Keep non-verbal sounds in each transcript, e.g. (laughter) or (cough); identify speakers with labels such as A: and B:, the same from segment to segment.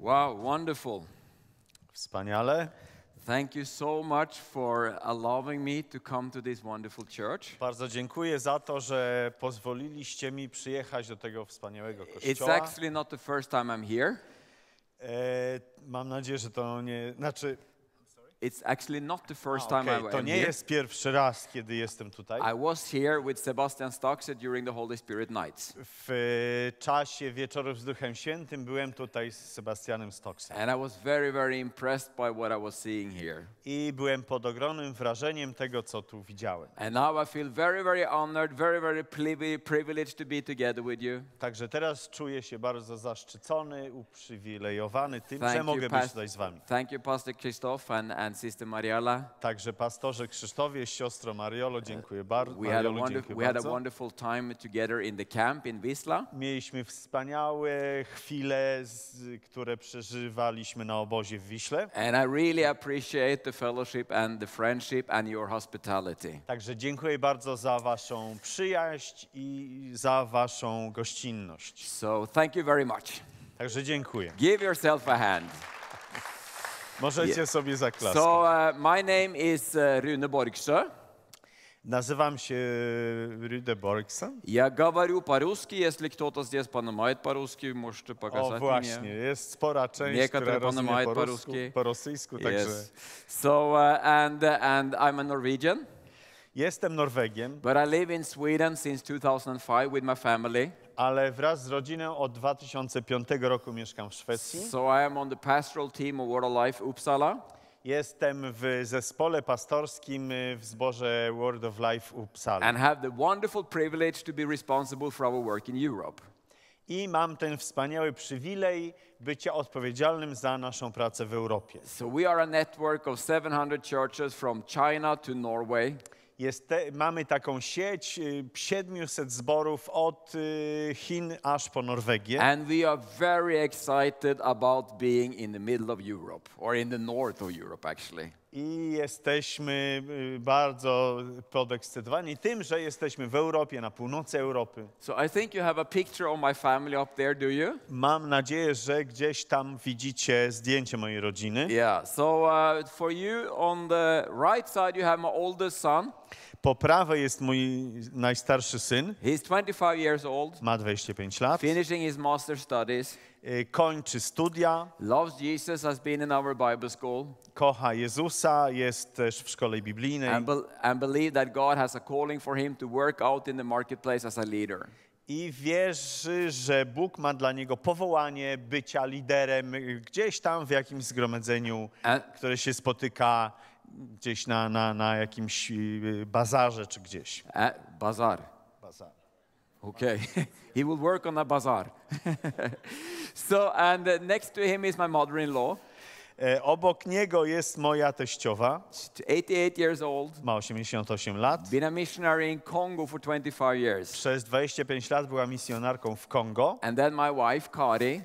A: Wow, wonderful.
B: Wspaniale.
A: Thank you so much for allowing me to come to this wonderful church.
B: Bardzo dziękuję za to, że pozwoliliście mi przyjechać do tego wspaniałego
A: It's
B: kościoła.
A: actually not the first time I'm here.
B: E, mam nadzieję, że to nie. Znaczy,
A: It's actually not the first
B: a,
A: time I
B: to
A: am
B: nie
A: here.
B: jest pierwszy raz, kiedy jestem tutaj.
A: I was here with Sebastian during the Holy Spirit nights.
B: W e, czasie wieczorów z Duchem Świętym byłem tutaj z Sebastianem Stoksem.
A: And I was very, very impressed by what I was seeing here.
B: I byłem pod ogromnym wrażeniem tego, co tu widziałem.
A: And now I feel very, very honored, very, very privi- privileged to be together with you.
B: Także teraz czuję się bardzo zaszczycony, uprzywilejowany tym,
A: Thank
B: że
A: you,
B: mogę być
A: Pas-
B: tutaj z wami.
A: Thank you, Pastor Christoph and, and Sister Mariala.
B: Także pastorze Krzysztofie, siostro Mariolo, dziękuję bardzo.
A: We had, a
B: Mariolu,
A: wonder-
B: dziękuję
A: we had a wonderful time together in the camp in Wisla.
B: Mieliśmy wspaniałe chwile, które przeżywaliśmy na obozie w Wiśle.
A: And I really appreciate the fellowship and the friendship and your hospitality.
B: Także dziękuję bardzo za waszą przyjaźń i za waszą gościnność.
A: So thank you very much.
B: Także dziękuję.
A: Give yourself a hand.
B: Możecie
A: Je-
B: sobie zaklaskać.
A: So uh, my name is uh, Rune Borgsö.
B: Nazywam się Rude Borgsen.
A: Я говорю по-русски, если кто-то здесь понимает по-русски, можете
B: O
A: показать
B: właśnie,
A: мне.
B: jest spora część,
A: Niektóre
B: która rozumie
A: poнимают
B: po,
A: по-русски.
B: rusku, po rosyjsku, także
A: Yes. So uh, and uh, and I'm a Norwegian,
B: jestem Norwegiem,
A: but I live in Sweden since 2005 with my family.
B: ale wraz z rodziną od 2005 roku mieszkam w Szwecji.
A: So I am on the pastoral team of of Life Uppsala.
B: Jestem w zespole pastorskim y, w zborze Word of Life Uppsala.
A: and have the wonderful privilege to be responsible for our work in Europe.
B: I mam ten wspaniały przywilej bycia odpowiedzialnym za naszą pracę w Europie.
A: So we are a network of 700 churches from China to Norway.
B: Jest mamy taką sieć y, 700 zborów od y, Chin aż po Norwegię.
A: And we are very excited about being in the middle of Europe, or in the north of Europe, actually.
B: I jesteśmy y, bardzo podekscytowani tym, że jesteśmy w Europie, na północy Europy.
A: So I think you have a picture of my family up there, do you?
B: Mam nadzieję, że gdzieś tam widzicie zdjęcie mojej rodziny.
A: Yeah. So uh, for you, on the right side, you have my oldest son.
B: Po prawej jest mój najstarszy syn,
A: He's 25 years old,
B: ma 25 lat,
A: finishing his master studies,
B: kończy studia,
A: loves Jesus, has been in our Bible school.
B: kocha Jezusa, jest też w szkole biblijnej
A: and, bel and believe that God has a calling for him to work out in the marketplace as a leader.
B: i wierzy, że Bóg ma dla niego powołanie bycia liderem y, gdzieś tam w jakimś zgromadzeniu,
A: And,
B: które się spotyka gdzieś na, na, na jakimś y, bazarze czy gdzieś.
A: bazaar.
B: Bazar.
A: Okay. (laughs) he will work on a bazaar. (laughs) so, and uh, next to him is my mother in law.
B: E, Obok niego jest moja teściowa,
A: 88 years old,
B: ma 88 lat.
A: been a missionary in Congo for 25 years.
B: Przez 25 lat była misjonarką w Kongo.
A: And then my wife, Kari,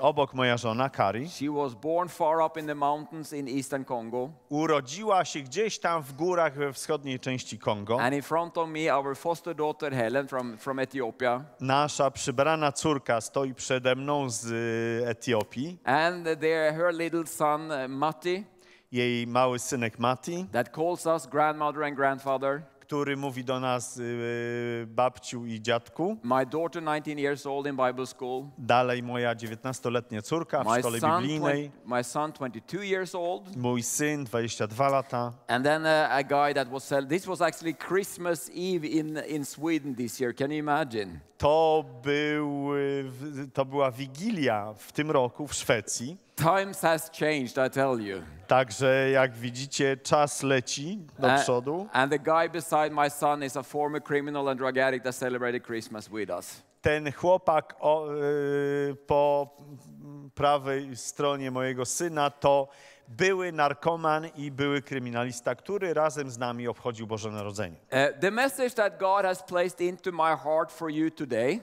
B: Obok moja żona Kari.
A: she was born far up in the mountains in eastern Congo.
B: Urodziła się gdzieś tam w górach we wschodniej części Kongo.
A: And in front of me, our foster daughter Helen from, from Ethiopia.
B: Nasza przybrana córka stoi przede mną z y, Etiopii.
A: And there, her little son, uh, Matti,
B: Jej mały synek Mati,
A: that calls us grandmother and grandfather.
B: Który mówi do nas y, babciu i dziadku.
A: My daughter, 19 years old in Bible school.
B: Dalej moja 19-letnia córka w szkole biblijnej.
A: 20 my son, 22 years old.
B: Mój syn, 22 lata.
A: And then uh, a guy that was This was actually Christmas Eve in, in Sweden this year. Can you imagine?
B: To, był, y, to była Wigilia w tym roku w Szwecji.
A: Times has changed, I tell you.
B: Także jak widzicie, czas leci do
A: A-
B: przodu.
A: and the guy beside my son is a former criminal and drug addict that celebrated Christmas with us.
B: Ten chłopak o, po prawej stronie mojego syna to były narkoman i były kryminalista, który razem z nami obchodził Boże Narodzenie.
A: Uh, the message that God has placed into my heart for you today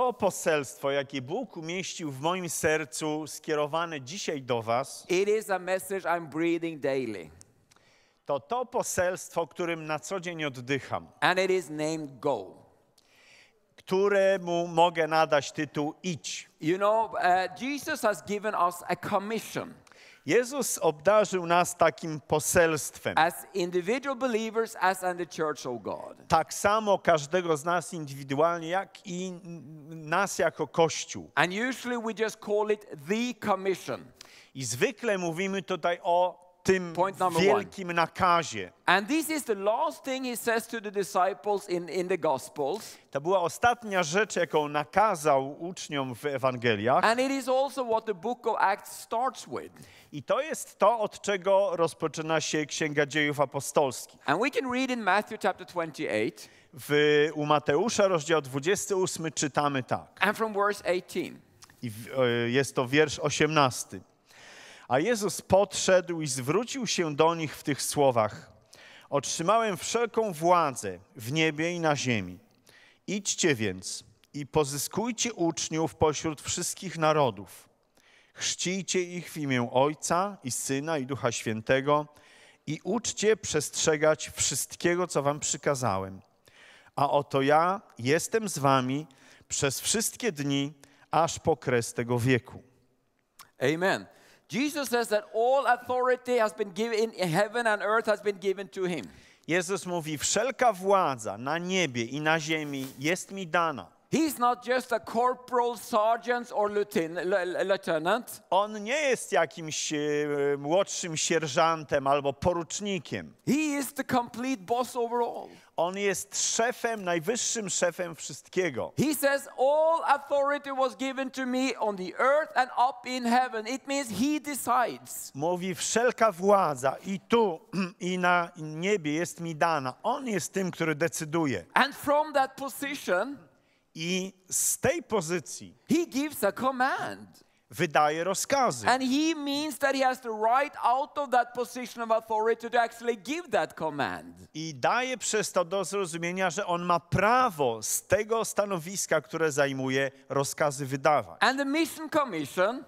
B: To poselstwo, jakie Bóg umieścił w moim sercu, skierowane dzisiaj do Was,
A: It is a message I'm breathing daily,
B: to to poselstwo, którym na co dzień oddycham,
A: and it is named Go.
B: któremu mogę nadać tytuł idź.
A: You know, uh, Jesus has given us a commission
B: Jezus obdarzył nas takim poselstwem.
A: as individual believers, as and the church of God.
B: Tak samo każdego z nas indywidualnie, jak i nas jako Kościół.
A: And usually we just call it the commission.
B: I zwykle mówimy tutaj o tym
A: Point number
B: wielkim nakazie.
A: And this is the last thing he says to the disciples in, in the Gospels.
B: To była ostatnia rzecz, jaką nakazał uczniom w Ewangeliach.
A: And it is also what the book of Acts starts with.
B: I to jest to, od czego rozpoczyna się Księga Dziejów Apostolskich.
A: And we can read in Matthew chapter 28
B: W, u Mateusza, rozdział 28, czytamy tak.
A: and from verse 18.
B: I w, e, jest to wiersz 18. A Jezus podszedł i zwrócił się do nich w tych słowach: Otrzymałem wszelką władzę w niebie i na ziemi. Idźcie więc i pozyskujcie uczniów pośród wszystkich narodów. Chrzcijcie ich w imię Ojca i Syna i Ducha Świętego i uczcie przestrzegać wszystkiego, co wam przykazałem. A oto ja jestem z wami przez wszystkie dni, aż po kres tego wieku.
A: Amen. Jesus says that all authority has been given in heaven and earth has been given to him.
B: Jezus mówi: Wszelka władza na niebie i na ziemi jest mi dana.
A: He's not just a corporal, sergeant, or lieutenant.
B: On nie jest jakimś młodszym sierżantem albo porucznikiem.
A: He is the complete boss over all.
B: On jest szefem, najwyższym szefem wszystkiego.
A: He says, All authority was given to me on the earth and up in heaven. It means he decides.
B: Mówi: Wszelka władza i tu, (clears throat) i na niebie jest mi dana. On jest tym, który decyduje.
A: And from that position,
B: I z tej pozycji
A: he gives a command.
B: wydaje rozkazy.
A: And he means that he has right out of that position of authority to actually give that command.
B: I daje przez to do zrozumienia, że on ma prawo z tego stanowiska, które zajmuje, rozkazy wydawać.
A: And the mission commission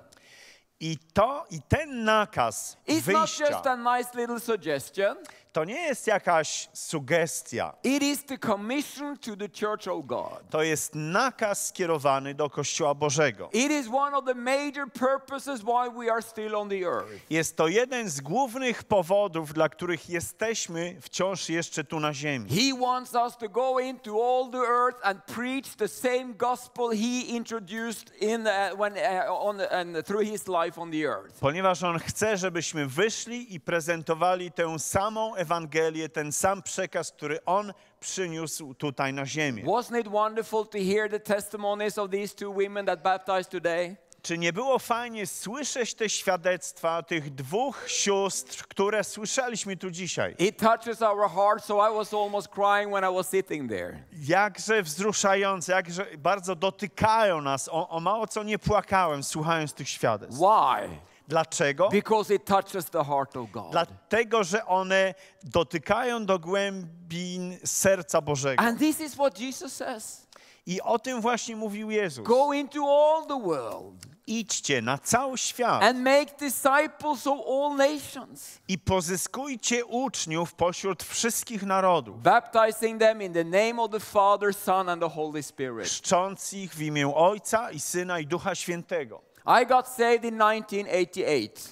B: I to, i ten nakaz
A: is not just a nice little suggestion.
B: To nie jest jakaś sugestia.
A: It is the commission to the church of God.
B: To jest nakaz skierowany do Kościoła Bożego.
A: It is one of the major purposes why we are still on the earth.
B: Jest to jeden z głównych powodów, dla których jesteśmy wciąż jeszcze tu na ziemi.
A: He wants us to go into all the earth and preach the same gospel he introduced in uh, when uh, on and through his life on the earth.
B: Ponieważ On chce, żebyśmy wyszli i prezentowali tę samą Ewangelię, ten sam przekaz, który On przyniósł tutaj na ziemię.
A: Wasn't it wonderful to hear the testimonies of these two women that baptized today?
B: Czy nie było fajnie słyszeć te świadectwa tych dwóch sióstr, które słyszeliśmy tu dzisiaj?
A: It touches our hearts, so I was almost crying when I was sitting there.
B: Jakże wzruszające, jakże bardzo dotykają nas. O, o mało co nie płakałem, słuchając tych świadectw.
A: Why?
B: Dlaczego?
A: Because it touches the heart of God.
B: Dlatego, że one dotykają do głębin serca Bożego.
A: And this is what Jesus says.
B: I o tym właśnie mówił Jezus.
A: Go into all the world
B: Idźcie na cały świat
A: and make disciples of all nations,
B: i pozyskujcie uczniów pośród wszystkich narodów,
A: baptizing them in the name of the Father, Son, and the Holy Spirit.
B: chrzcząc ich w imię Ojca i Syna i Ducha Świętego.
A: I got saved in 1988,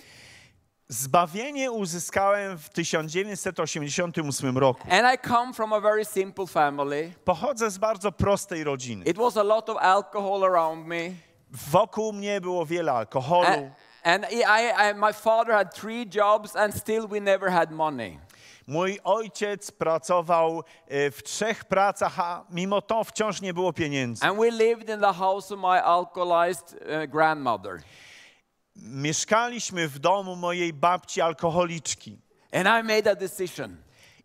B: Zbawienie uzyskałem w 1988 roku.
A: and I come from a very simple family.
B: Pochodzę z bardzo prostej rodziny.
A: It was a lot of alcohol around me.
B: Wokół mnie było wiele alkoholu.
A: And, and I, I, my father had three jobs, and still we never had money.
B: Mój ojciec pracował e, w trzech pracach, a mimo to wciąż nie było pieniędzy.
A: And we lived in the house of my alcoholized uh, grandmother.
B: Mieszkaliśmy w domu mojej babci alkoholiczki
A: And I made a decision.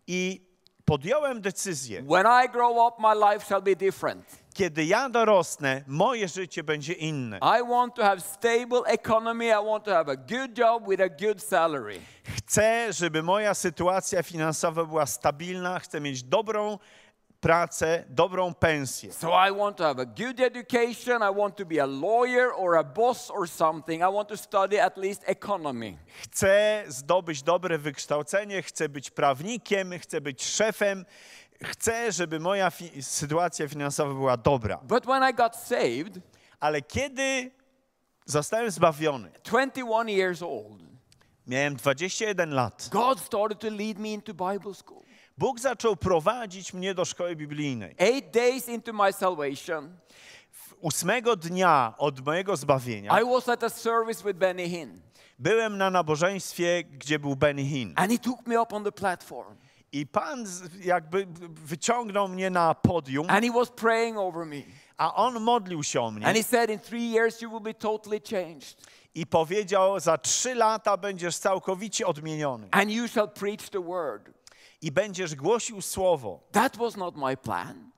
B: i podjąłem decyzję,
A: When I grow up, my life shall be different.
B: Kiedy ja dorosnę, moje życie będzie inne.
A: I want to have stable economy. I want to have a good job with a good salary.
B: Chcę, żeby moja sytuacja finansowa była stabilna, chcę mieć dobrą pracę, dobrą pensję.
A: So I want to have a good education. I want to be a lawyer or a boss or something. I want to study at least economy.
B: Chcę zdobyć dobre wykształcenie, chcę być prawnikiem, chcę być szefem, chcę, żeby moja fi- sytuacja finansowa była dobra.
A: But when I got saved,
B: Ale kiedy zostałem zbawiony,
A: 21 years old,
B: miałem 21 lat,
A: God started to lead me into Bible school.
B: Bóg zaczął prowadzić mnie do szkoły biblijnej.
A: Eight days into my salvation,
B: Ósmego dnia od mojego zbawienia
A: I was at a service with Benny Hinn,
B: byłem na nabożeństwie, gdzie był Benny Hinn.
A: and he took me up on the platform,
B: I Pan jakby wyciągnął mnie na podium,
A: and he was praying over me.
B: a On modlił się o mnie
A: And he said, In three years, you will be totally changed,
B: i powiedział, za trzy lata będziesz całkowicie odmieniony
A: and you shall preach the word.
B: i będziesz głosił słowo.
A: That was not my plan.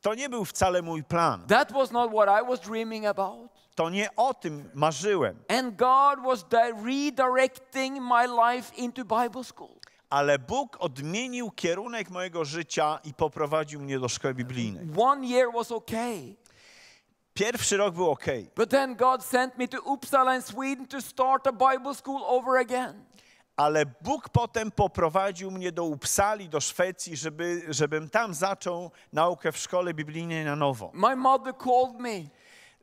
B: To nie był wcale mój plan.
A: That was not what I was dreaming about.
B: To nie o tym marzyłem,
A: And God was redirecting my life into Bible school.
B: Ale Bóg odmienił kierunek mojego życia i poprowadził mnie do szkoły biblijnej.
A: One year was okay.
B: Pierwszy rok był ok,
A: But then God sent me to Uppsala in Sweden to start a Bible school over again.
B: ale Bóg potem poprowadził mnie do Uppsali, do Szwecji, żeby, żebym tam zaczął naukę w szkole biblijnej na nowo.
A: My mother called me.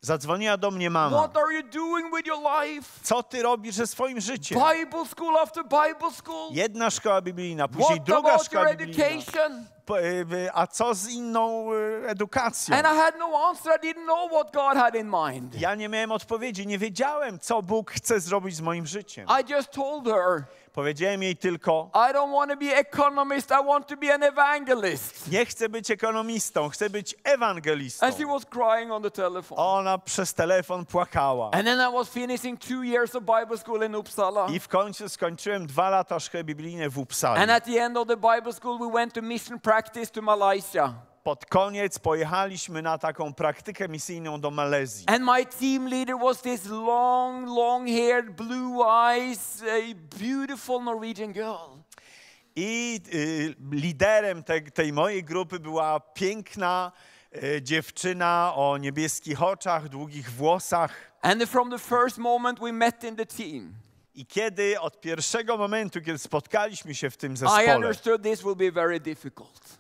B: Zadzwoniła do mnie mama.
A: What are you doing with your life?
B: Co ty robisz ze swoim życiem?
A: Bible school after Bible school?
B: Jedna szkoła biblijna, później
A: What
B: druga
A: about your
B: szkoła biblijna.
A: education?
B: Po- y, y, A co z inną y, edukacją?
A: No.
B: Ja nie miałem odpowiedzi, nie wiedziałem, co Bóg chce zrobić z moim życiem.
A: I just told her,
B: Powiedziałem jej tylko,
A: I don't want to be an economist. I want to be an evangelist.
B: nie chcę być ekonomistą, chcę być ewangelistą.
A: And she was crying on the telephone.
B: Ona przez telefon płakała.
A: And then I was finishing two years of Bible school in Uppsala.
B: I w końcu skończyłem dwa lata szkoły biblijnej w Uppsali.
A: And at the end of the Bible school, we went to mission practice to Malaysia.
B: Pod koniec pojechaliśmy na taką praktykę misyjną do Malezji.
A: And my team leader was this long, long haired, blue eyes, a beautiful Norwegian girl.
B: I y, liderem te, tej mojej grupy była piękna y, dziewczyna o niebieskich oczach, długich włosach.
A: And from the first moment we met in the team,
B: I kiedy od pierwszego momentu, kiedy spotkaliśmy się w tym zespole,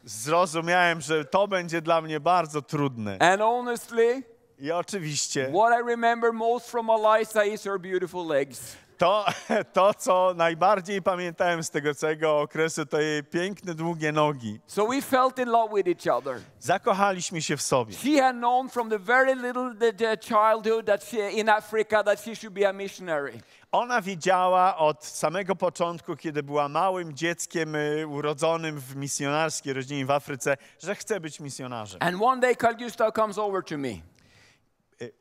B: zrozumiałem, że to będzie dla mnie bardzo trudne.
A: And honestly,
B: I oczywiście
A: what I remember most from Malaysia is her beautiful legs.
B: To, (laughs) to, co najbardziej pamiętałem z tego całego okresu, to jej piękne, długie nogi.
A: So we felt in love with each other.
B: Zakochaliśmy się w sobie.
A: She had known from the very little the, the childhood that she in Africa that she should be a missionary.
B: Ona wiedziała od samego początku, kiedy była małym dzieckiem y, urodzonym w misjonarskiej rodzinie w Afryce, że chce być misjonarzem.
A: And one day Carl Gustav comes over to me.
B: Y,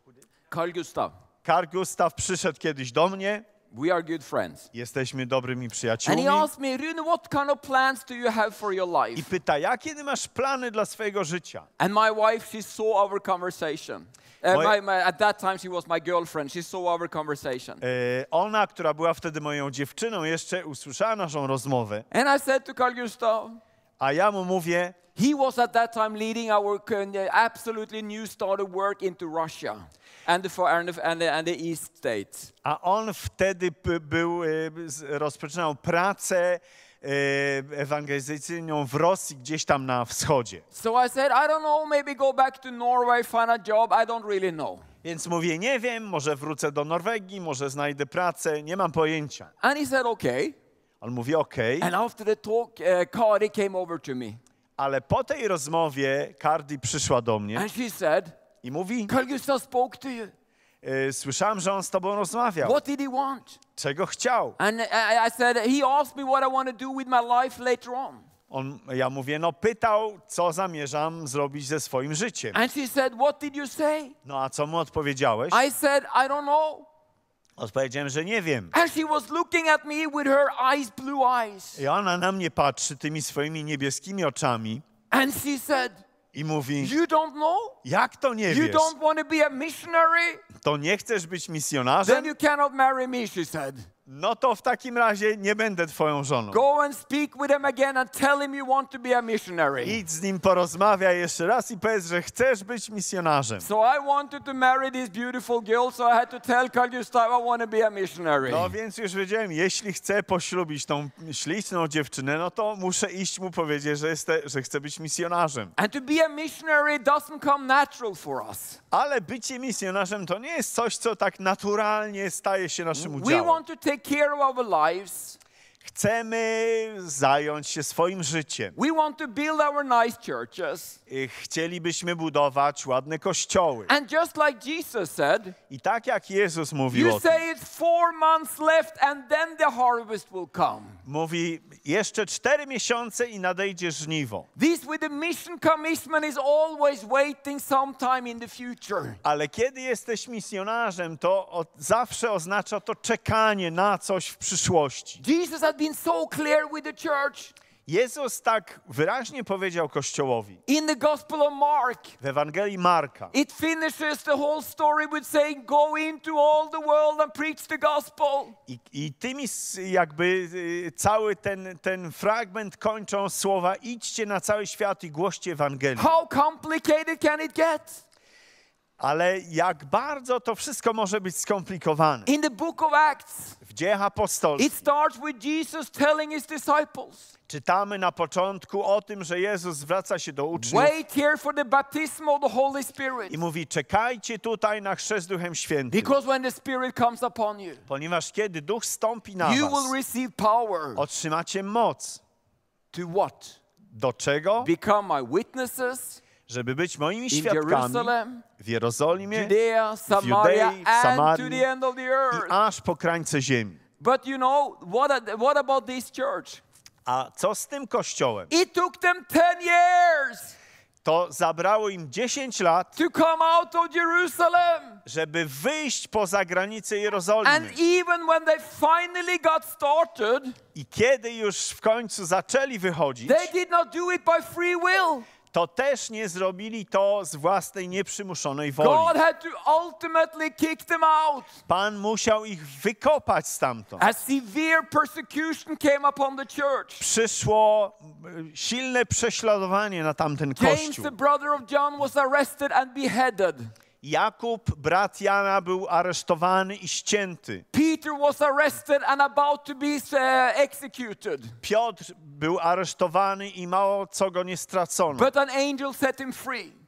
A: Carl Gustav,
B: Karl Gustav przyszedł kiedyś do mnie,
A: we are good friends.
B: jesteśmy dobrymi przyjaciółmi.
A: And he asked me, Rune, what kind of plans do you have for your life?
B: i pyta, jakie ty masz plany dla swojego życia?
A: And my wife, she saw our conversation. Uh,
B: Moja-
A: my, my, at that time, she was my girlfriend. She saw our conversation.
B: Y, Ona, która była wtedy moją dziewczyną, jeszcze usłyszała naszą rozmowę,
A: And I said to Carl Gustav,
B: a ja mu mówię,
A: he was at that time leading our absolutely new started work into Russia and the, and the, and the, and the East States.
B: a on wtedy by- był, z- rozpoczynał pracę y, ewangelizacyjną w Rosji, gdzieś tam na wschodzie.
A: So I said, I don't know, maybe go back to Norway, find a job. I don't really know.
B: Więc mówię, nie wiem, może wrócę do Norwegii, może znajdę pracę, nie mam pojęcia.
A: And he said, okay.
B: On mówi, okej,
A: And after the talk, uh, Kari came over to me
B: ale po tej rozmowie Cardi przyszła do mnie
A: and she said,
B: i mówi,
A: Carl Gustav spoke to you.
B: y, słyszałem, że on z tobą rozmawiał.
A: What did he want?
B: Czego chciał?
A: And I, I said, he asked me what I want to do with my life later on.
B: On, ja mówię, no pytał, co zamierzam zrobić ze swoim życiem.
A: And she said, what did you say?
B: No a co mu odpowiedziałeś?
A: I said, I don't know.
B: Odpowiedziałem, że nie wiem.
A: And she was looking at me with her eyes, blue eyes.
B: I ona na mnie patrzy tymi swoimi niebieskimi oczami
A: And she said,
B: i mówi,
A: you don't know?
B: jak to nie
A: You
B: wiesz?
A: don't want to be a missionary?
B: To nie chcesz być
A: Then
B: misjonarzem?
A: you cannot marry me, she said.
B: No to w takim razie nie będę twoją żoną.
A: Go and speak with him again and tell him you want to be a missionary.
B: Idź z nim porozmawiaj jeszcze raz i powiedz, że chcesz być misjonarzem.
A: So I wanted to marry this beautiful girl, so I had to tell Carl Gustav I want to be a missionary.
B: No więc już wiedziałem, jeśli chcę poślubić tą śliczną dziewczynę, no to muszę iść mu powiedzieć, że, jest, że chcę być misjonarzem.
A: And to be a missionary doesn't come natural for us.
B: Ale bycie misjonarzem to nie jest coś, co tak naturalnie staje się naszym
A: We
B: udziałem.
A: want to take care of our lives.
B: Chcemy zająć się swoim życiem.
A: We want to build our nice churches.
B: I Chcielibyśmy budować ładne kościoły.
A: And just like Jesus said,
B: I tak jak Jezus mówił
A: you say it's four months left and then the harvest will come.
B: mówi jeszcze cztery miesiące i nadejdzie żniwo.
A: This with the mission commitment is always waiting sometime in the future.
B: Ale kiedy jesteś misjonarzem, to zawsze oznacza to czekanie na coś w przyszłości.
A: Jesus had been so clear with the church.
B: Jezus tak wyraźnie powiedział Kościołowi
A: In the Gospel of Mark,
B: w Ewangelii Marka.
A: it finishes the whole story with saying, Go into all the world and preach the gospel.
B: I, I tymi jakby cały ten, ten fragment kończą słowa idźcie na cały świat i głoście Ewangelię.
A: How complicated can it get?
B: Ale jak bardzo to wszystko może być skomplikowane.
A: In the book of Acts,
B: W dziejach apostolskich
A: it starts with Jesus telling his disciples,
B: czytamy na początku o tym, że Jezus zwraca się do uczniów
A: Wait here for the baptism of the Holy Spirit.
B: i mówi czekajcie tutaj na chrzest Duchem Świętym.
A: Because when the Spirit comes upon you,
B: Ponieważ kiedy Duch stąpi na
A: you
B: was,
A: will receive power.
B: otrzymacie moc.
A: To what?
B: Do czego?
A: Become my witnesses
B: Żeby być moimi świadkami w Jerozolimie
A: Judea, Samaria,
B: Judei,
A: and to
B: Samarii i aż po krańce ziemi.
A: But you know, what, a- what about this church?
B: A co z tym kościołem?
A: It took them 10 years
B: To zabrało im 10 lat,
A: to come out of Jerusalem.
B: żeby wyjść poza granice
A: And
B: Jerozolimy.
A: even when they finally got started,
B: I kiedy już w końcu zaczęli wychodzić, to też nie zrobili to z własnej nieprzymuszonej
A: God
B: woli.
A: had to ultimately kick them out.
B: Pan musiał ich wykopać stamtąd.
A: A severe persecution came upon the church.
B: Przyszło e, silne prześladowanie na tamten
A: James,
B: kościół.
A: the brother of John, was arrested and beheaded.
B: Jakub, brat Jana, był aresztowany i ścięty.
A: Peter was arrested and about to be uh, executed.
B: Piotr był aresztowany i mało co go nie stracono,
A: But an angel set him free.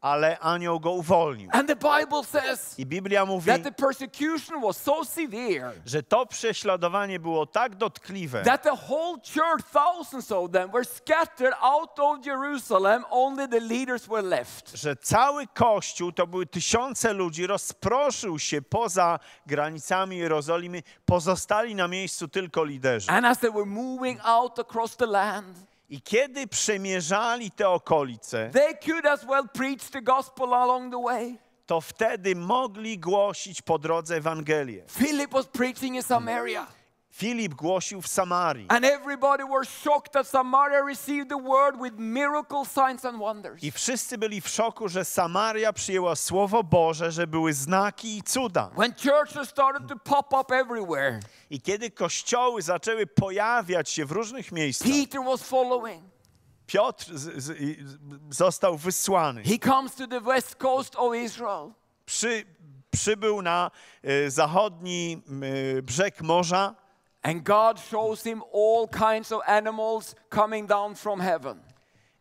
B: Ale anioł go uwolnił.
A: And the Bible says
B: I Biblia mówi,
A: that the persecution was so severe
B: że to prześladowanie było tak dotkliwe,
A: that the whole church, thousands of them, were scattered out of Jerusalem. Only the leaders were left.
B: że cały kościół, to były tysiące ludzi, rozproszył się poza granicami Jerozolimy, pozostali na miejscu tylko liderzy.
A: And as they were moving out across the land,
B: I kiedy przemierzali te okolice,
A: they could as well preach the gospel along the way.
B: to wtedy mogli głosić po drodze Ewangelię.
A: Philip was preaching in Samaria.
B: Filip głosił w Samarii.
A: And everybody were shocked that Samaria received the word with miracle signs and wonders.
B: I wszyscy byli w szoku, że Samaria przyjęła Słowo Boże, że były znaki i cuda.
A: When churches started to pop up everywhere,
B: I kiedy kościoły zaczęły pojawiać się w różnych miejscach,
A: Peter was following.
B: Piotr z, z, został wysłany.
A: He comes to the west coast of Israel.
B: Przy, przybył na e, zachodni e, brzeg morza
A: And God shows him all kinds of animals coming down from heaven.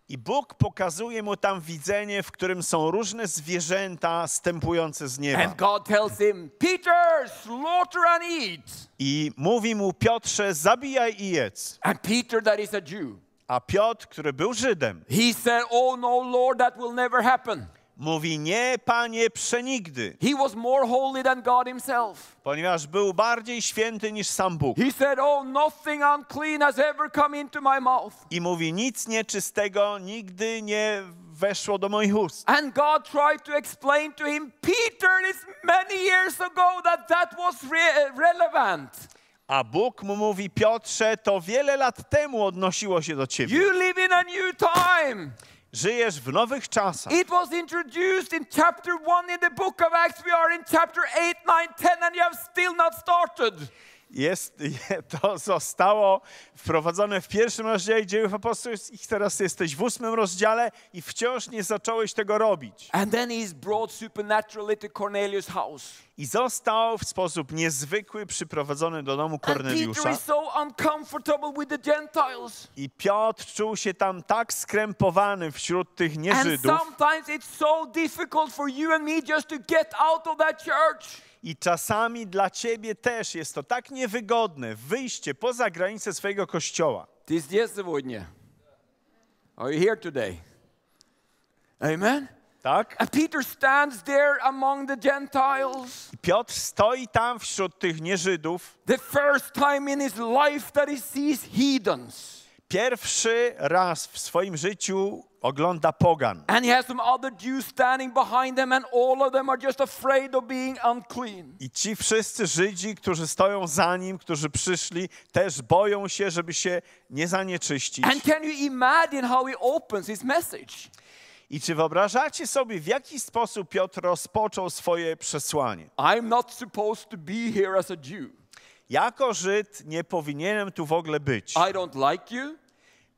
B: i Bóg pokazuje mu tam widzenie, w którym są różne zwierzęta stępujące z nieba.
A: And God tells him, Peter, slaughter and eat.
B: I mówi mu Piotrze, zabijaj i jedz.
A: And Peter, that is a Jew,
B: A Piotr, który był Żydem,
A: he said, Oh no, Lord, that will never happen.
B: Mówi nie, panie, przenigdy,
A: He was more holy than God himself.
B: ponieważ był bardziej święty niż sam Bóg.
A: He said, Oh, nothing unclean has ever come into my mouth.
B: I mówi nic nieczystego nigdy nie weszło do moich ust.
A: And God tried to explain to him, Peter, it's many years ago that that was re- relevant.
B: A Bóg mu mówi, Piotrze, to wiele lat temu odnosiło się do ciebie.
A: You live in a new time. It was introduced in chapter 1 in the book of Acts. We are in chapter 8, 9, 10, and you have still not started.
B: Jest, to zostało wprowadzone w pierwszym rozdziale dziejów apostolskich, teraz jesteś w ósmym rozdziale i wciąż nie zacząłeś tego robić.
A: And then he's brought supernaturally to Cornelius' house.
B: I został w sposób niezwykły przyprowadzony do domu
A: And
B: Korneliusza.
A: so.
B: I Piotr czuł się tam tak skrępowany wśród tych
A: And
B: nieżydów.
A: sometimes it's so difficult for you and me just to get out of that church.
B: I czasami dla ciebie też jest to tak niewygodne wyjście poza granice swojego kościoła.
A: Ty здесь сегодня? Are you here today? Amen.
B: Tak?
A: And Peter stands there among the Gentiles.
B: I Piotr stoi tam wśród tych nieżydów.
A: The first time in his life that he sees heathens.
B: Pierwszy raz w swoim życiu ogląda pogan.
A: And he has some other Jews standing behind them, and all of them are just afraid of being unclean.
B: I ci wszyscy Żydzi, którzy stoją za nim, którzy przyszli, też boją się, żeby się nie zanieczyścić.
A: And can you imagine how he opens his message?
B: I czy wyobrażacie sobie, w jaki sposób Piotr rozpoczął swoje przesłanie?
A: I'm not supposed to be here as a Jew.
B: Jako Żyd nie powinienem tu w ogóle być.
A: I don't like you,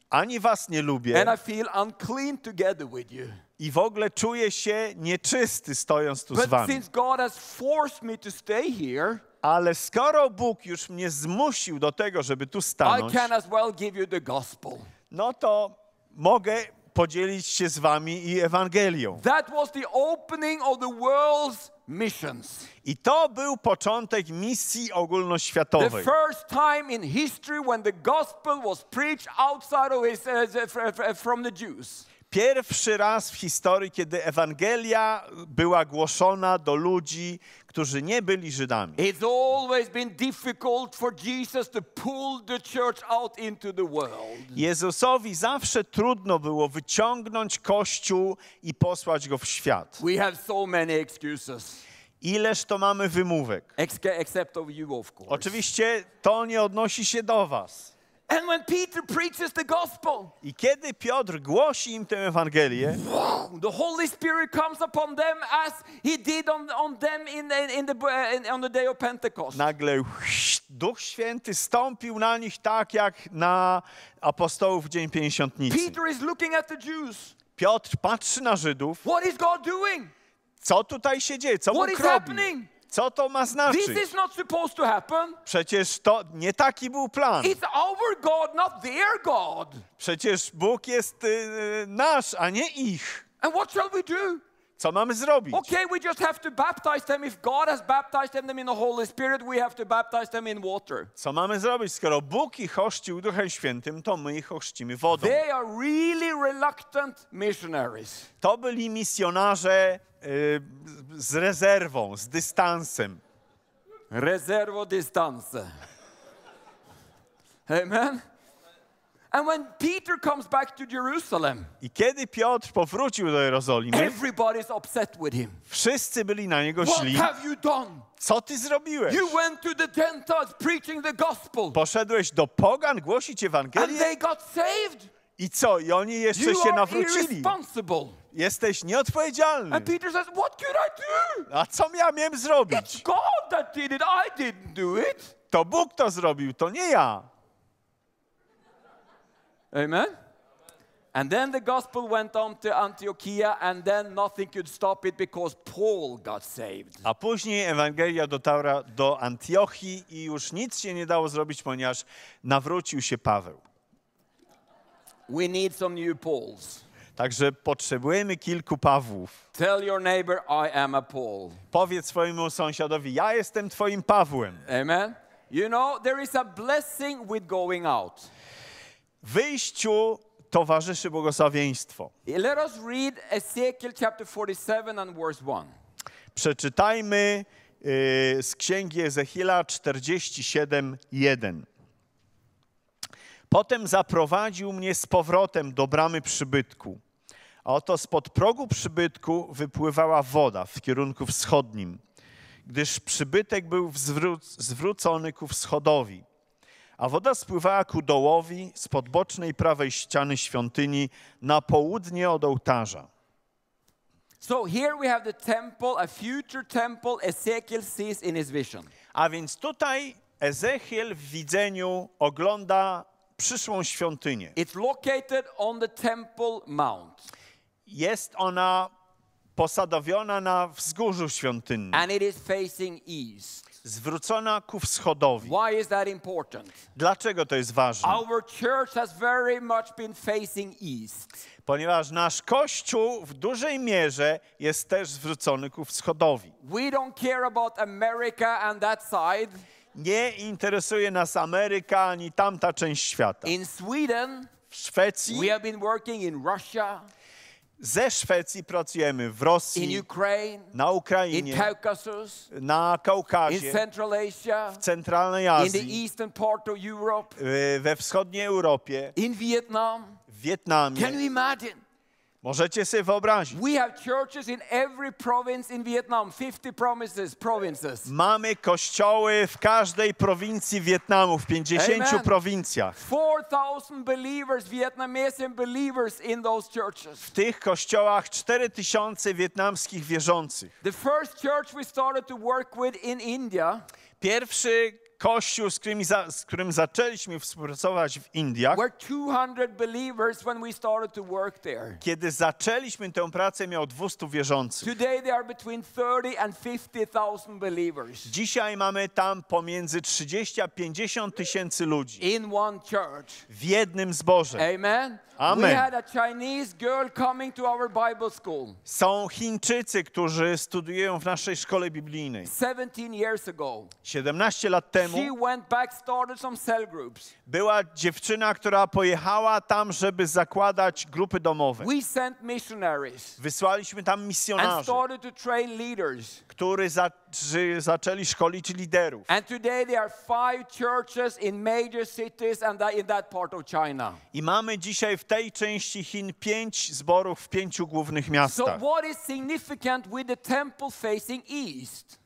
B: Ani was nie lubię
A: and I feel unclean together with you.
B: i w ogóle czuję się nieczysty stojąc tu z
A: But
B: wami.
A: since God has forced me to stay here,
B: Ale skoro Bóg już mnie zmusił do tego, żeby tu
A: I
B: stanąć,
A: can as well give you the gospel.
B: no to mogę podzielić się z wami i Ewangelią.
A: That was the opening of the world's missions.
B: I to był początek misji
A: The
B: ogólnoświatowej.
A: first time in history when the gospel was preached outside of his, uh, from the Jews.
B: Pierwszy raz w historii, kiedy Ewangelia była głoszona do ludzi, którzy nie byli Żydami.
A: It's always been difficult for Jesus to pull the church out into the world.
B: Jezusowi zawsze trudno było wyciągnąć Kościół i posłać go w świat.
A: We have so many excuses,
B: Ileż to mamy wymówek.
A: ex- except of you, of course.
B: Oczywiście to nie odnosi się do was.
A: And when Peter preaches the gospel,
B: I kiedy Piotr głosi im tę Ewangelię,
A: the Holy Spirit comes upon them as He did on, on them in, in, the, uh, in, on the day of Pentecost.
B: nagle Duch Święty stąpił na nich tak jak na apostołów w Dzień Pięćdziesiątnicy.
A: Peter is looking at the Jews.
B: Piotr patrzy na Żydów.
A: What is God doing?
B: Co tutaj się dzieje? Co
A: What
B: Bóg
A: is
B: robi?
A: happening?
B: Co to ma
A: This
B: znaczyć?
A: is not supposed to happen.
B: Przecież to nie taki był plan.
A: It's our God, not their God.
B: Przecież Bóg jest y, nasz, a nie ich.
A: And what shall we do?
B: Co mamy zrobić?
A: Okay, we just have to baptize them. If God has baptized them in the Holy Spirit, we have to baptize them in water.
B: Co mamy zrobić? Skoro Bóg ich chrzcił Duchem Świętym, to my ich chrzcimy wodą.
A: They are really reluctant missionaries.
B: To byli misjonarze y, z rezerwą, z dystansem.
A: Reservo distance. Amen. And when Peter comes back to Jerusalem,
B: I kiedy Piotr powrócił do Jerozolimy,
A: everybody's upset with him.
B: wszyscy byli na niego
A: What
B: źli.
A: have you done?
B: Co ty zrobiłeś?
A: You went to the Gentiles preaching the gospel,
B: Poszedłeś do pogan głosić
A: and
B: Ewangelię?
A: they got saved.
B: I co? I oni jeszcze
A: You
B: się nawrócili. Jesteś nieodpowiedzialny.
A: And Peter says, What could I do?
B: A co ja miałem zrobić?
A: It's God that did it. I didn't do it.
B: To Bóg to zrobił, to nie ja.
A: Amen. And then the gospel went on to Antiochia, and then nothing could stop it because Paul got saved.
B: A później Ewangelia dotarła do Antiochii i już nic się nie dało zrobić, ponieważ nawrócił się Paweł.
A: We need some new Pauls.
B: Także potrzebujemy kilku Pawłów.
A: Tell your neighbor, I am a Paul.
B: Powiedz swojemu sąsiadowi, ja jestem twoim Pawłem.
A: Amen. You know, there is a blessing with going out.
B: Wyjściu towarzyszy błogosławieństwo.
A: Let us read Ezekiel chapter 47 and verse 1.
B: Przeczytajmy y, z księgi Ezechiela 47:1. Potem zaprowadził mnie z powrotem do bramy przybytku. A oto spod progu przybytku wypływała woda w kierunku wschodnim, gdyż przybytek był zwró- zwrócony ku wschodowi. A woda spływała ku dołowi spod bocznej prawej ściany świątyni na południe od ołtarza.
A: So here we have the temple, a future temple Ezekiel sees in his vision.
B: A więc tutaj Ezechiel w widzeniu ogląda przyszłą świątynię.
A: It's located on the Temple Mount.
B: Jest ona posadowiona na wzgórzu świątynnym,
A: and it is facing east.
B: Zwrócona ku wschodowi.
A: Why is that important?
B: Dlaczego to jest ważne?
A: Our church has very much been facing east.
B: Ponieważ nasz Kościół w dużej mierze jest też zwrócony ku wschodowi.
A: We don't care about America and that side.
B: Nie interesuje nas Ameryka ani tamta część świata.
A: In Sweden,
B: W Szwecji,
A: we have been working in Russia,
B: ze Szwecji pracujemy w Rosji,
A: Ukraine,
B: na
A: in
B: Ukrainie,
A: Caucasus,
B: na Kaukazie,
A: Asia,
B: w centralnej Azji,
A: Europe,
B: y, we wschodniej Europie, w
A: Can
B: Wietnamie.
A: you imagine?
B: Możecie sobie wyobrazić.
A: We have churches in every province in Vietnam, 50 provinces, provinces.
B: Mamy kościoły w każdej prowincji Wietnamu, w 50
A: Amen.
B: prowincjach.
A: 4,000 believers, Vietnamese believers in those churches.
B: W tych kościołach 4000 wietnamskich wierzących.
A: The first church we started to work with in India
B: Pierwszy kościół, z którym, za, z którym zaczęliśmy współpracować w Indiach,
A: were 200 believers when we started to work there.
B: kiedy zaczęliśmy tę pracę, miał 200 wierzących.
A: Today they are between 30 and 50,000 believers
B: Dzisiaj mamy tam pomiędzy 30 a 50 tysięcy ludzi w jednym zborze.
A: Amen.
B: Amen.
A: We had a Chinese girl coming to our Bible school
B: Są Chińczycy, którzy studiują w naszej szkole biblijnej.
A: 17 years ago.
B: 17 lat temu
A: She went back, started some cell groups.
B: była dziewczyna, która pojechała tam, żeby zakładać grupy domowe.
A: We sent missionaries
B: Wysłaliśmy tam
A: and
B: misjonarzy,
A: started to train leaders.
B: którzy za, zaczęli szkolić liderów.
A: And today there are five churches in major cities and that, in that part of China.
B: I mamy dzisiaj w tej części Chin pięć zborów w pięciu głównych
A: So
B: miastach.
A: what is significant with the temple facing east?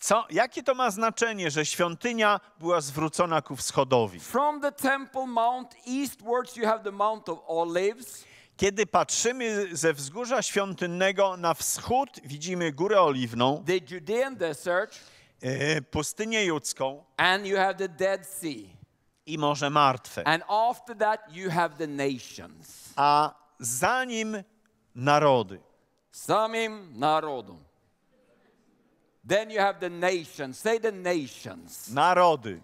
B: Co, jakie to ma znaczenie, że świątynia była zwrócona ku wschodowi?
A: From the temple mount eastwards you have the mount of olives.
B: Kiedy patrzymy ze wzgórza świątynnego na wschód, widzimy Górę Oliwną,
A: the Judean desert,
B: e, pustynię judzką
A: and you have the Dead Sea.
B: I Morze Martwe.
A: And after that, you have the nations.
B: A za nim narody.
A: Samim narodom. Then you have the nations. Say the nations.
B: Narody.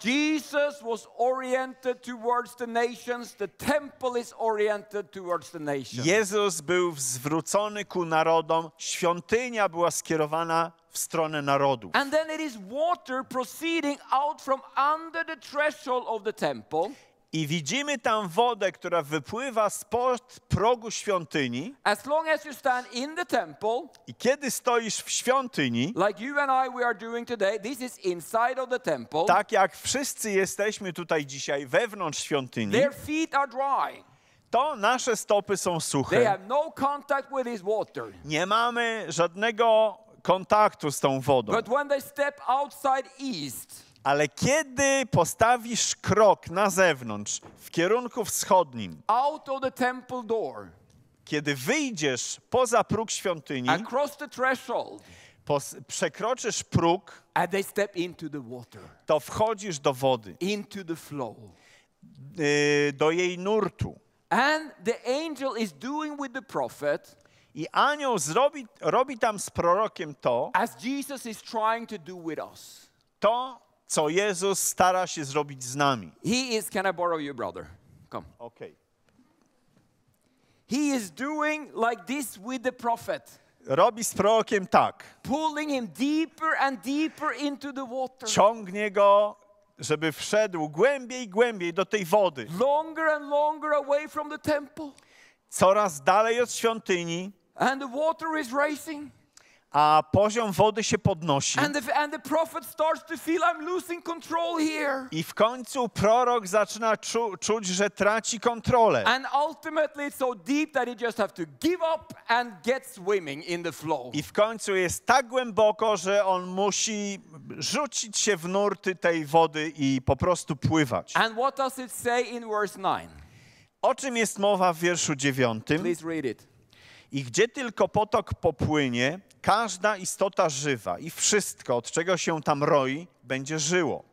A: Jesus was oriented towards the nations. The temple is oriented towards the nations.
B: Jezus był zwrócony ku narodom, świątynia była skierowana w stronę narodów.
A: And then it is water proceeding out from under the threshold of the temple.
B: I widzimy tam wodę, która wypływa spod progu świątyni.
A: As long as you stand in the temple,
B: I kiedy stoisz w świątyni,
A: like you and I we are doing today, this is inside of the temple.
B: tak jak wszyscy jesteśmy tutaj dzisiaj wewnątrz świątyni,
A: Their feet are dry.
B: to nasze stopy są
A: They
B: suche.
A: have no contact with this water.
B: Nie mamy żadnego kontaktu z tą wodą.
A: But when they step outside east,
B: Ale kiedy postawisz krok na zewnątrz, w kierunku wschodnim, kiedy wyjdziesz poza próg świątyni, pos- przekroczysz próg,
A: and they step into the water,
B: to wchodzisz do wody, yy, do jej nurtu.
A: And the angel is doing with the prophet
B: I anioł zrobi, robi tam z prorokiem to,
A: as Jesus is trying to do with us.
B: to, co Jezus stara się zrobić z nami.
A: He is, can I borrow your brother? Come.
B: Okay.
A: He is doing like this with the prophet,
B: Robi z prorokiem tak.
A: pulling him deeper and deeper into the water.
B: Ciągnie go, żeby wszedł głębiej, głębiej do tej wody.
A: Longer and longer away from the temple.
B: Coraz dalej od świątyni,
A: And the water is racing.
B: a poziom wody się podnosi.
A: And the, and the prophet starts to feel I'm losing control here.
B: I w końcu prorok zaczyna czu, czuć, że traci kontrolę.
A: And ultimately it's so deep that he just have to give up and get swimming in the flow.
B: I w końcu jest tak głęboko, że on musi rzucić się w nurty tej wody i po prostu pływać.
A: And what does it say in verse 9?
B: O czym jest mowa w wierszu dziewiątym?
A: Please read it.
B: I gdzie tylko potok popłynie, każda istota żywa i wszystko, od czego się tam roi, będzie żyło.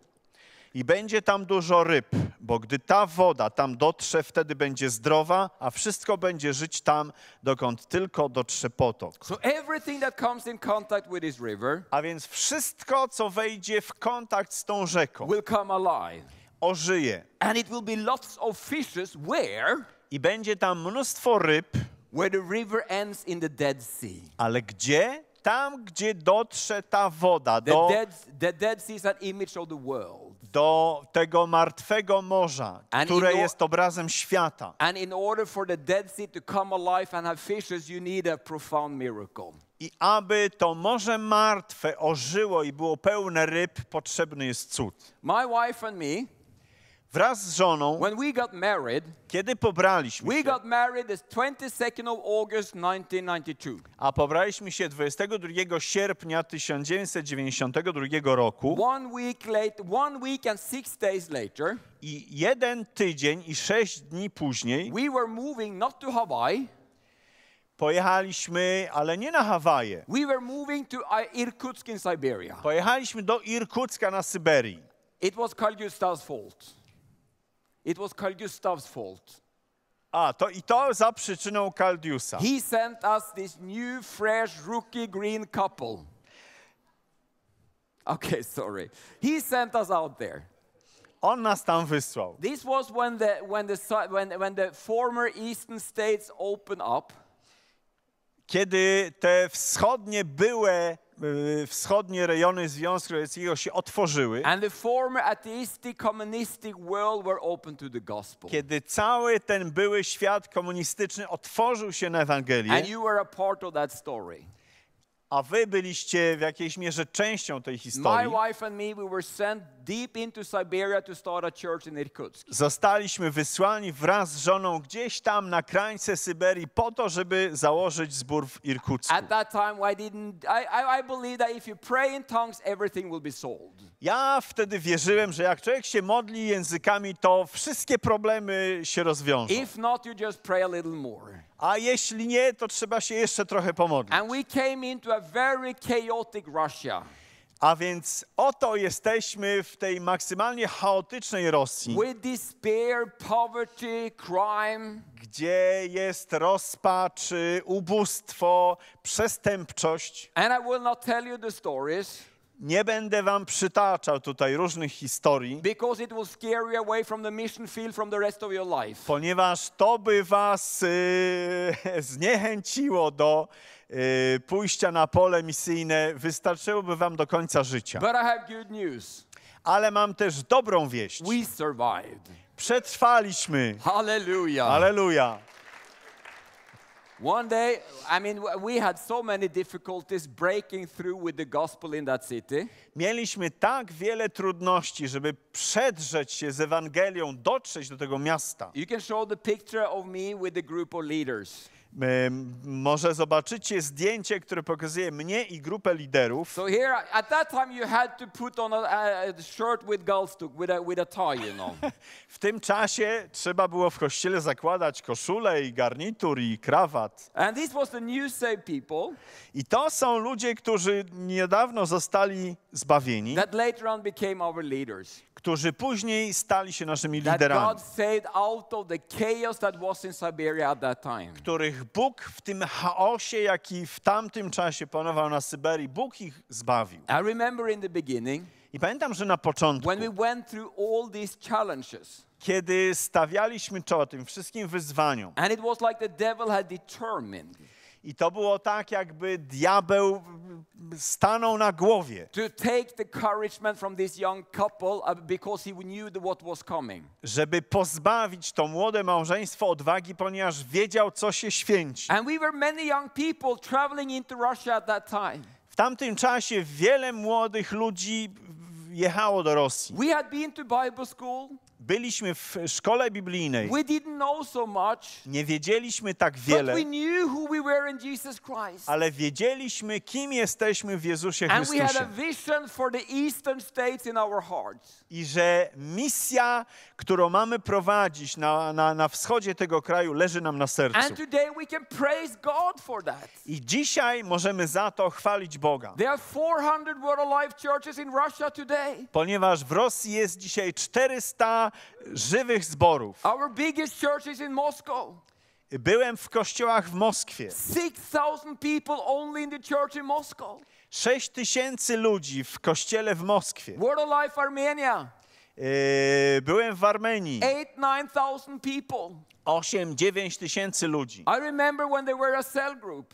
B: I będzie tam dużo ryb, bo gdy ta woda tam dotrze, wtedy będzie zdrowa, a wszystko będzie żyć tam, dokąd tylko dotrze potok.
A: So everything that comes in contact with this river
B: A więc wszystko, co wejdzie w kontakt z tą rzeką,
A: will come alive.
B: ożyje.
A: And it will be lots of fishes where?
B: I będzie tam mnóstwo ryb,
A: Where the river ends in the Dead Sea.
B: ale gdzie? Tam, gdzie dotrze ta woda
A: The,
B: do,
A: dead, the Dead Sea is an image of the world.
B: do tego martwego morza,
A: And
B: które
A: in
B: jest obrazem świata.
A: And in order for the Dead Sea to come alive and have fishes, you need a profound miracle.
B: I aby to morze martwe ożyło i było pełne ryb, potrzebny jest cud.
A: My wife and me,
B: Wraz z żoną,
A: when we got married,
B: kiedy pobraliśmy
A: we
B: się,
A: got married the 22nd of August 1992.
B: a pobraliśmy się 22 sierpnia 1992 roku
A: One week late, one week and six days later,
B: i jeden tydzień i sześć dni później
A: we were moving not to Hawaii,
B: pojechaliśmy, ale nie na Hawaje.
A: we were moving to uh, Irkutsk in Siberia.
B: Pojechaliśmy do Irkucka na Syberii.
A: It was Carl Gustav's fault. It was Carl Gustav's fault.
B: A, to i to za przyczyną Kaldiusa.
A: He sent us this new, fresh, rookie green couple. Okay, sorry. He sent us out there.
B: On nas tam wysłał.
A: This was when the, when the, when, when the former eastern states opened up.
B: Kiedy te wschodnie były, wschodnie rejony Związku Radzieckiego się otworzyły,
A: And the former atheistic, communistic world were open to the gospel.
B: kiedy cały ten były świat komunistyczny otworzył się na Ewangelię,
A: And you were a part of that story.
B: A wy byliście w jakiejś mierze częścią tej
A: My
B: historii,
A: wife and me, we were sent deep into Siberia to start a church in Irkutsk.
B: zostaliśmy wysłani wraz z żoną gdzieś tam na krańce Syberii po to, żeby założyć zbór w Irkucku.
A: At that time, I didn't. I, I, I believe that if you pray in tongues, everything will be solved.
B: Ja wtedy wierzyłem, że jak człowiek się modli językami, to wszystkie problemy się rozwiążą.
A: If not, you just pray a little more.
B: A jeśli nie, to trzeba się jeszcze trochę pomodlić.
A: And we came into a very chaotic Russia
B: A więc oto jesteśmy w tej maksymalnie chaotycznej Rosji,
A: with despair, poverty, crime.
B: gdzie jest rozpacz, y, ubóstwo, przestępczość.
A: And I will not tell you the stories
B: Nie będę wam przytaczał tutaj różnych historii,
A: because it will scare you away from the mission field from the rest of your life.
B: ponieważ to by was y, (laughs) zniechęciło do y, pójścia na pole misyjne, wystarczyłoby wam do końca życia.
A: But I have good news.
B: Ale mam też dobrą wieść.
A: We survived.
B: Przetrwaliśmy.
A: Hallelujah.
B: Aleluja.
A: One day, I mean, we had so many difficulties breaking through with the gospel in that city.
B: Mieliśmy tak wiele trudności, żeby przedrzeć się z Ewangelią, dotrzeć do tego miasta.
A: You can show the picture of me with the group of leaders.
B: Może zobaczycie zdjęcie, które pokazuje mnie i grupę liderów.
A: So here, at that time, you had to put on a, a shirt with galstuk, with a, with a tie, you know. (laughs)
B: W tym czasie trzeba było w kościele zakładać koszulę i garnitur i krawat.
A: and this was the new saved people
B: I to są ludzie, którzy niedawno zostali zbawieni,
A: that later on became our leaders.
B: którzy później stali się naszymi
A: That
B: liderami,
A: God saved out of the chaos that was in Siberia at that time.
B: których Bóg w tym chaosie, jaki w tamtym czasie panował na Syberii, Bóg ich zbawił.
A: I remember in the beginning,
B: I pamiętam, że na początku,
A: when we went through all these challenges,
B: kiedy stawialiśmy czoła tym wszystkim wyzwaniom,
A: and it was like the devil had determined
B: i to było tak, jakby diabeł stanął na głowie,
A: to take the encouragement from this young couple uh, because he knew what was coming.
B: żeby pozbawić to młode małżeństwo odwagi, ponieważ wiedział, co się święci.
A: And we were many young people traveling into Russia at that time.
B: W tamtym czasie wiele młodych ludzi jechało do Rosji.
A: We had been to Bible school.
B: Byliśmy w szkole biblijnej,
A: so much,
B: nie wiedzieliśmy tak wiele,
A: we
B: ale wiedzieliśmy, kim jesteśmy w Jezusie Chrystusie. I że misja, którą mamy prowadzić na, na, na wschodzie tego kraju, leży nam na sercu.
A: And today we can praise God for that.
B: I dzisiaj możemy za to chwalić Boga.
A: There are 400 Word of Life churches in Russia today.
B: Ponieważ w Rosji jest dzisiaj 400 żywych zborów.
A: Our biggest church is in Moscow.
B: Byłem w kościołach w Moskwie.
A: 6,000 people only in the church in Moscow.
B: 6 tysięcy ludzi w kościele w Moskwie.
A: Word of Life Armenia,
B: Yy, Byłem w Armenii.
A: 8, 9,000 people.
B: 8-9 tysięcy ludzi.
A: I remember when they were a cell group.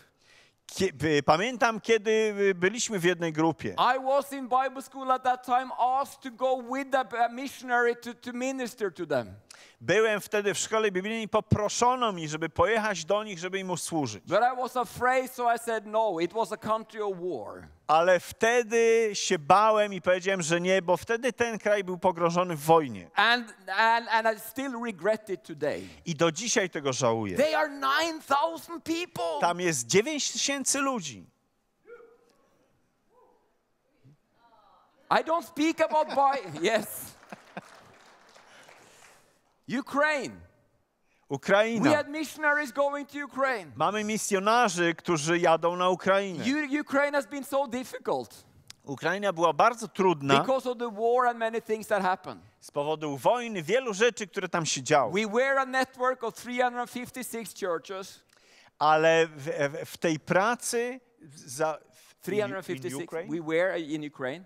B: Pamiętam, kiedy y, byliśmy w jednej grupie.
A: I was in Bible school at that time, asked to go with a, missionary to, to minister to them.
B: Byłem wtedy w szkole biblijnej i poproszono mi, żeby pojechać do nich, żeby im usłużyć.
A: But I was afraid, so I said no. It was a country of war.
B: Ale wtedy się bałem i powiedziałem, że nie, bo wtedy ten kraj był pogrążony w wojnie.
A: And, and, and I still regret it today.
B: I do dzisiaj tego żałuję.
A: They are 9,000 people.
B: Tam jest 9 tysięcy ludzi.
A: I don't speak about by (laughs) yes. Ukraine. We
B: Ukraina.
A: had missionaries going to Ukraine.
B: Mamy misjonarzy, którzy jadą na Ukrainę.
A: Ukraine has been so difficult
B: Ukraina była bardzo trudna
A: because of the war and many things that happened.
B: z powodu wojny, wielu rzeczy, które tam się działy.
A: We were a network of 356 churches.
B: Ale w, w, tej pracy za, w, in
A: 356.
B: Ukraine,
A: We were in Ukraine.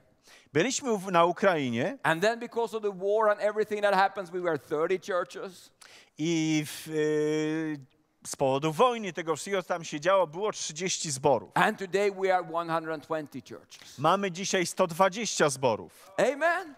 B: byliśmy na Ukrainie
A: And then because of the war and everything that happens, we were 30 churches.
B: I w, y, z powodu wojny, tego wszystkiego, tam się działo, było 30 zborów.
A: And today we are 120 churches.
B: Mamy dzisiaj 120 zborów.
A: Amen.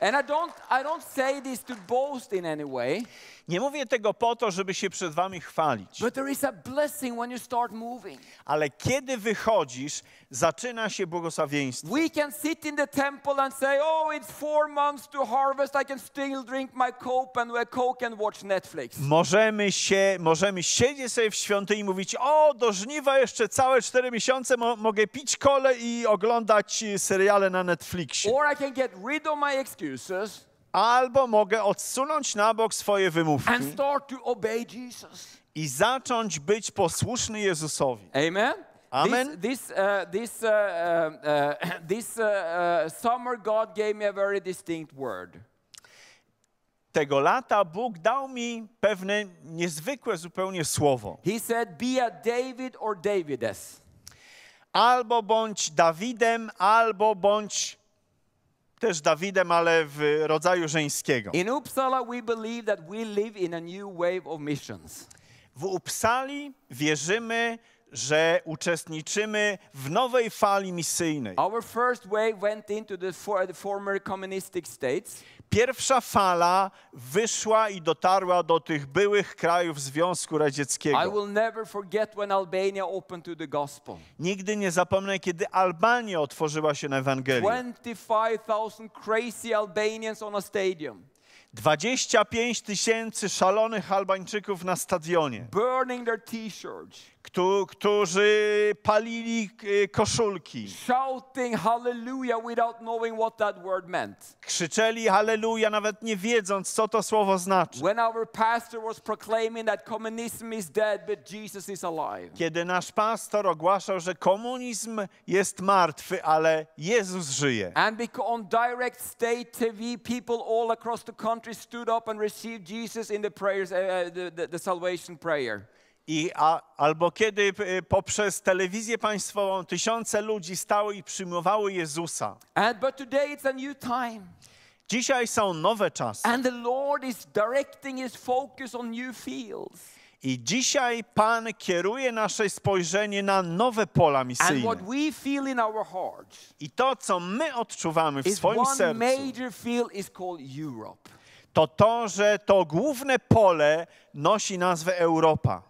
A: And I don't I don't say this to boast in any way,
B: Nie mówię tego po to, żeby się przed wami chwalić,
A: but there is a blessing when you start moving.
B: ale kiedy wychodzisz, zaczyna się błogosławieństwo.
A: We can sit in the temple and say, "Oh, it's 4 months to harvest. I can still drink my coke and uh, coke and watch Netflix."
B: Możemy się, możemy siedzieć sobie w świątyni i mówić, o, do żniwa jeszcze całe 4 miesiące mo mogę pić kole i oglądać y, seriale na Netflixie.
A: Or I can get rid of my excuses
B: Albo mogę odsunąć na bok swoje wymówki
A: and start to obey Jesus.
B: i zacząć być posłuszny Jezusowi.
A: Amen.
B: Amen.
A: This this uh, this uh, uh, uh, (coughs) this uh, uh, summer God gave me a very distinct word.
B: Tego lata Bóg dał mi pewne niezwykłe zupełnie słowo.
A: He said, "Be a David or Davidess."
B: Albo bądź Dawidem, albo bądź też Dawidem, ale w rodzaju żeńskiego.
A: In Uppsala, we believe that we live in a new wave of missions.
B: W Uppsali wierzymy, że uczestniczymy w nowej fali misyjnej.
A: Our first wave went into the, for, the former communistic states.
B: Pierwsza fala wyszła i dotarła do tych byłych krajów Związku
A: I
B: Radzieckiego.
A: will never forget when Albania opened to the gospel.
B: Nigdy nie zapomnę, kiedy Albania otworzyła się na Ewangelię.
A: 25,000 crazy Albanians on a stadium,
B: 25 tysięcy szalonych Albańczyków na stadionie,
A: burning their t-shirts,
B: któ- którzy palili koszulki,
A: shouting hallelujah without knowing what that word meant.
B: krzyczeli halleluja, nawet nie wiedząc, co to słowo znaczy.
A: When our pastor was proclaiming that communism is dead, but Jesus is alive.
B: Kiedy nasz pastor ogłaszał, że komunizm jest martwy, ale Jezus żyje.
A: And beca- on direct state TV, people all across the country stood up and received Jesus in the prayers, uh, the, the, the salvation prayer.
B: I, a, albo kiedy e, poprzez telewizję państwową tysiące ludzi stały i przyjmowały Jezusa.
A: And but today it's a new time.
B: Dzisiaj są nowe czasy.
A: And the Lord is directing his focus on new fields.
B: I dzisiaj Pan kieruje nasze spojrzenie na nowe pola
A: And
B: misyjne.
A: what we feel in our hearts
B: I to, co my odczuwamy w swoim sercu, to to, że to główne pole nosi nazwę Europa.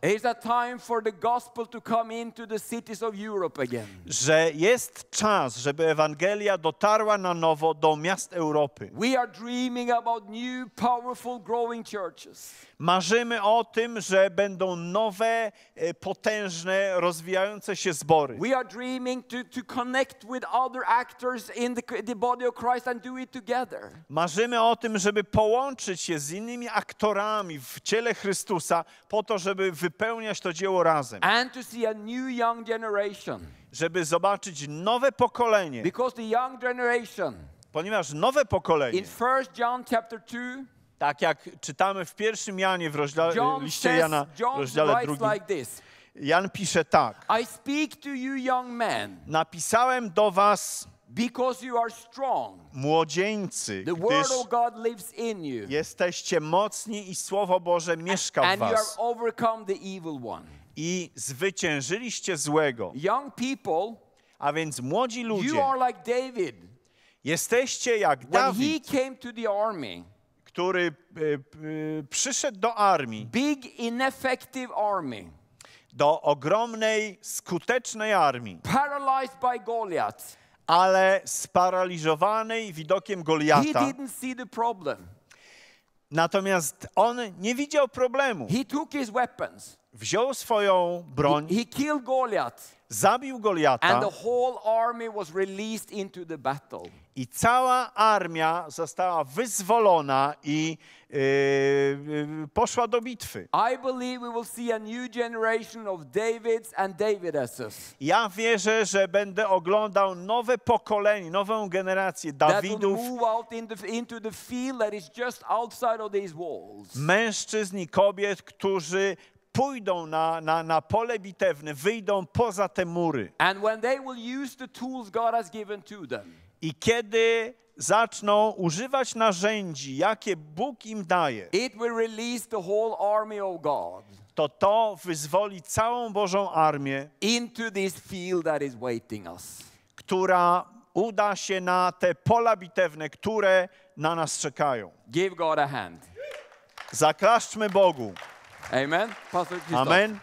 B: Że jest czas, żeby Ewangelia dotarła na nowo do miast Europy.
A: We are dreaming about new, powerful, growing churches.
B: Marzymy o tym, że będą nowe, e, potężne, rozwijające się zbory.
A: We are dreaming to, to connect with other actors in the, the body of Christ and do it together.
B: Marzymy o tym, żeby połączyć się z innymi aktorami w ciele Chrystusa po to, żeby wypełniać to dzieło razem.
A: And to see a new young generation.
B: Żeby zobaczyć nowe pokolenie.
A: Because the young generation
B: Ponieważ nowe pokolenie,
A: in 1 John chapter 2,
B: tak jak czytamy w pierwszym Janie w rozdziale,
A: John
B: liście
A: says,
B: Jana, w
A: John
B: rozdziale drugim,
A: like this.
B: Jan pisze tak.
A: I speak to you young men
B: Napisałem do was
A: because you are strong.
B: młodzieńcy,
A: The word of God lives in you.
B: jesteście mocni i Słowo Boże mieszka w
A: And you have
B: was.
A: overcome the evil one.
B: I zwyciężyliście złego.
A: Young people,
B: A więc młodzi
A: you
B: ludzie,
A: are like David.
B: jesteście jak
A: When he
B: Dawid,
A: came to the army,
B: który e, e, przyszedł do armii,
A: big, ineffective army,
B: do ogromnej, skutecznej armii,
A: paralyzed by Goliath,
B: ale sparaliżowanej widokiem Goliata. Natomiast on nie widział problemu.
A: He took his weapons.
B: Wziął swoją broń,
A: He killed Goliath,
B: zabił
A: and
B: Goliata
A: the whole army was released into the battle.
B: i cała armia została wyzwolona i e, e, poszła do bitwy.
A: I believe we will see a new generation of Davids and Davideses
B: Ja wierzę, że będę oglądał nowe pokolenie, nową generację
A: that will
B: Dawidów,
A: move out in the, into the field that is just outside of these walls.
B: mężczyzn i kobiet, którzy pójdą na, na, na pole bitewne, wyjdą poza te mury.
A: And when they will use the tools God has given to them,
B: I kiedy zaczną używać narzędzi, jakie Bóg im daje,
A: it will release the whole army of God
B: to to wyzwoli całą Bożą armię,
A: into this field that is waiting us.
B: która uda się na te pola bitewne, które na nas czekają.
A: Give God a hand.
B: Zaklaszczmy Bogu.
A: Amen. Pastor.
B: Amen.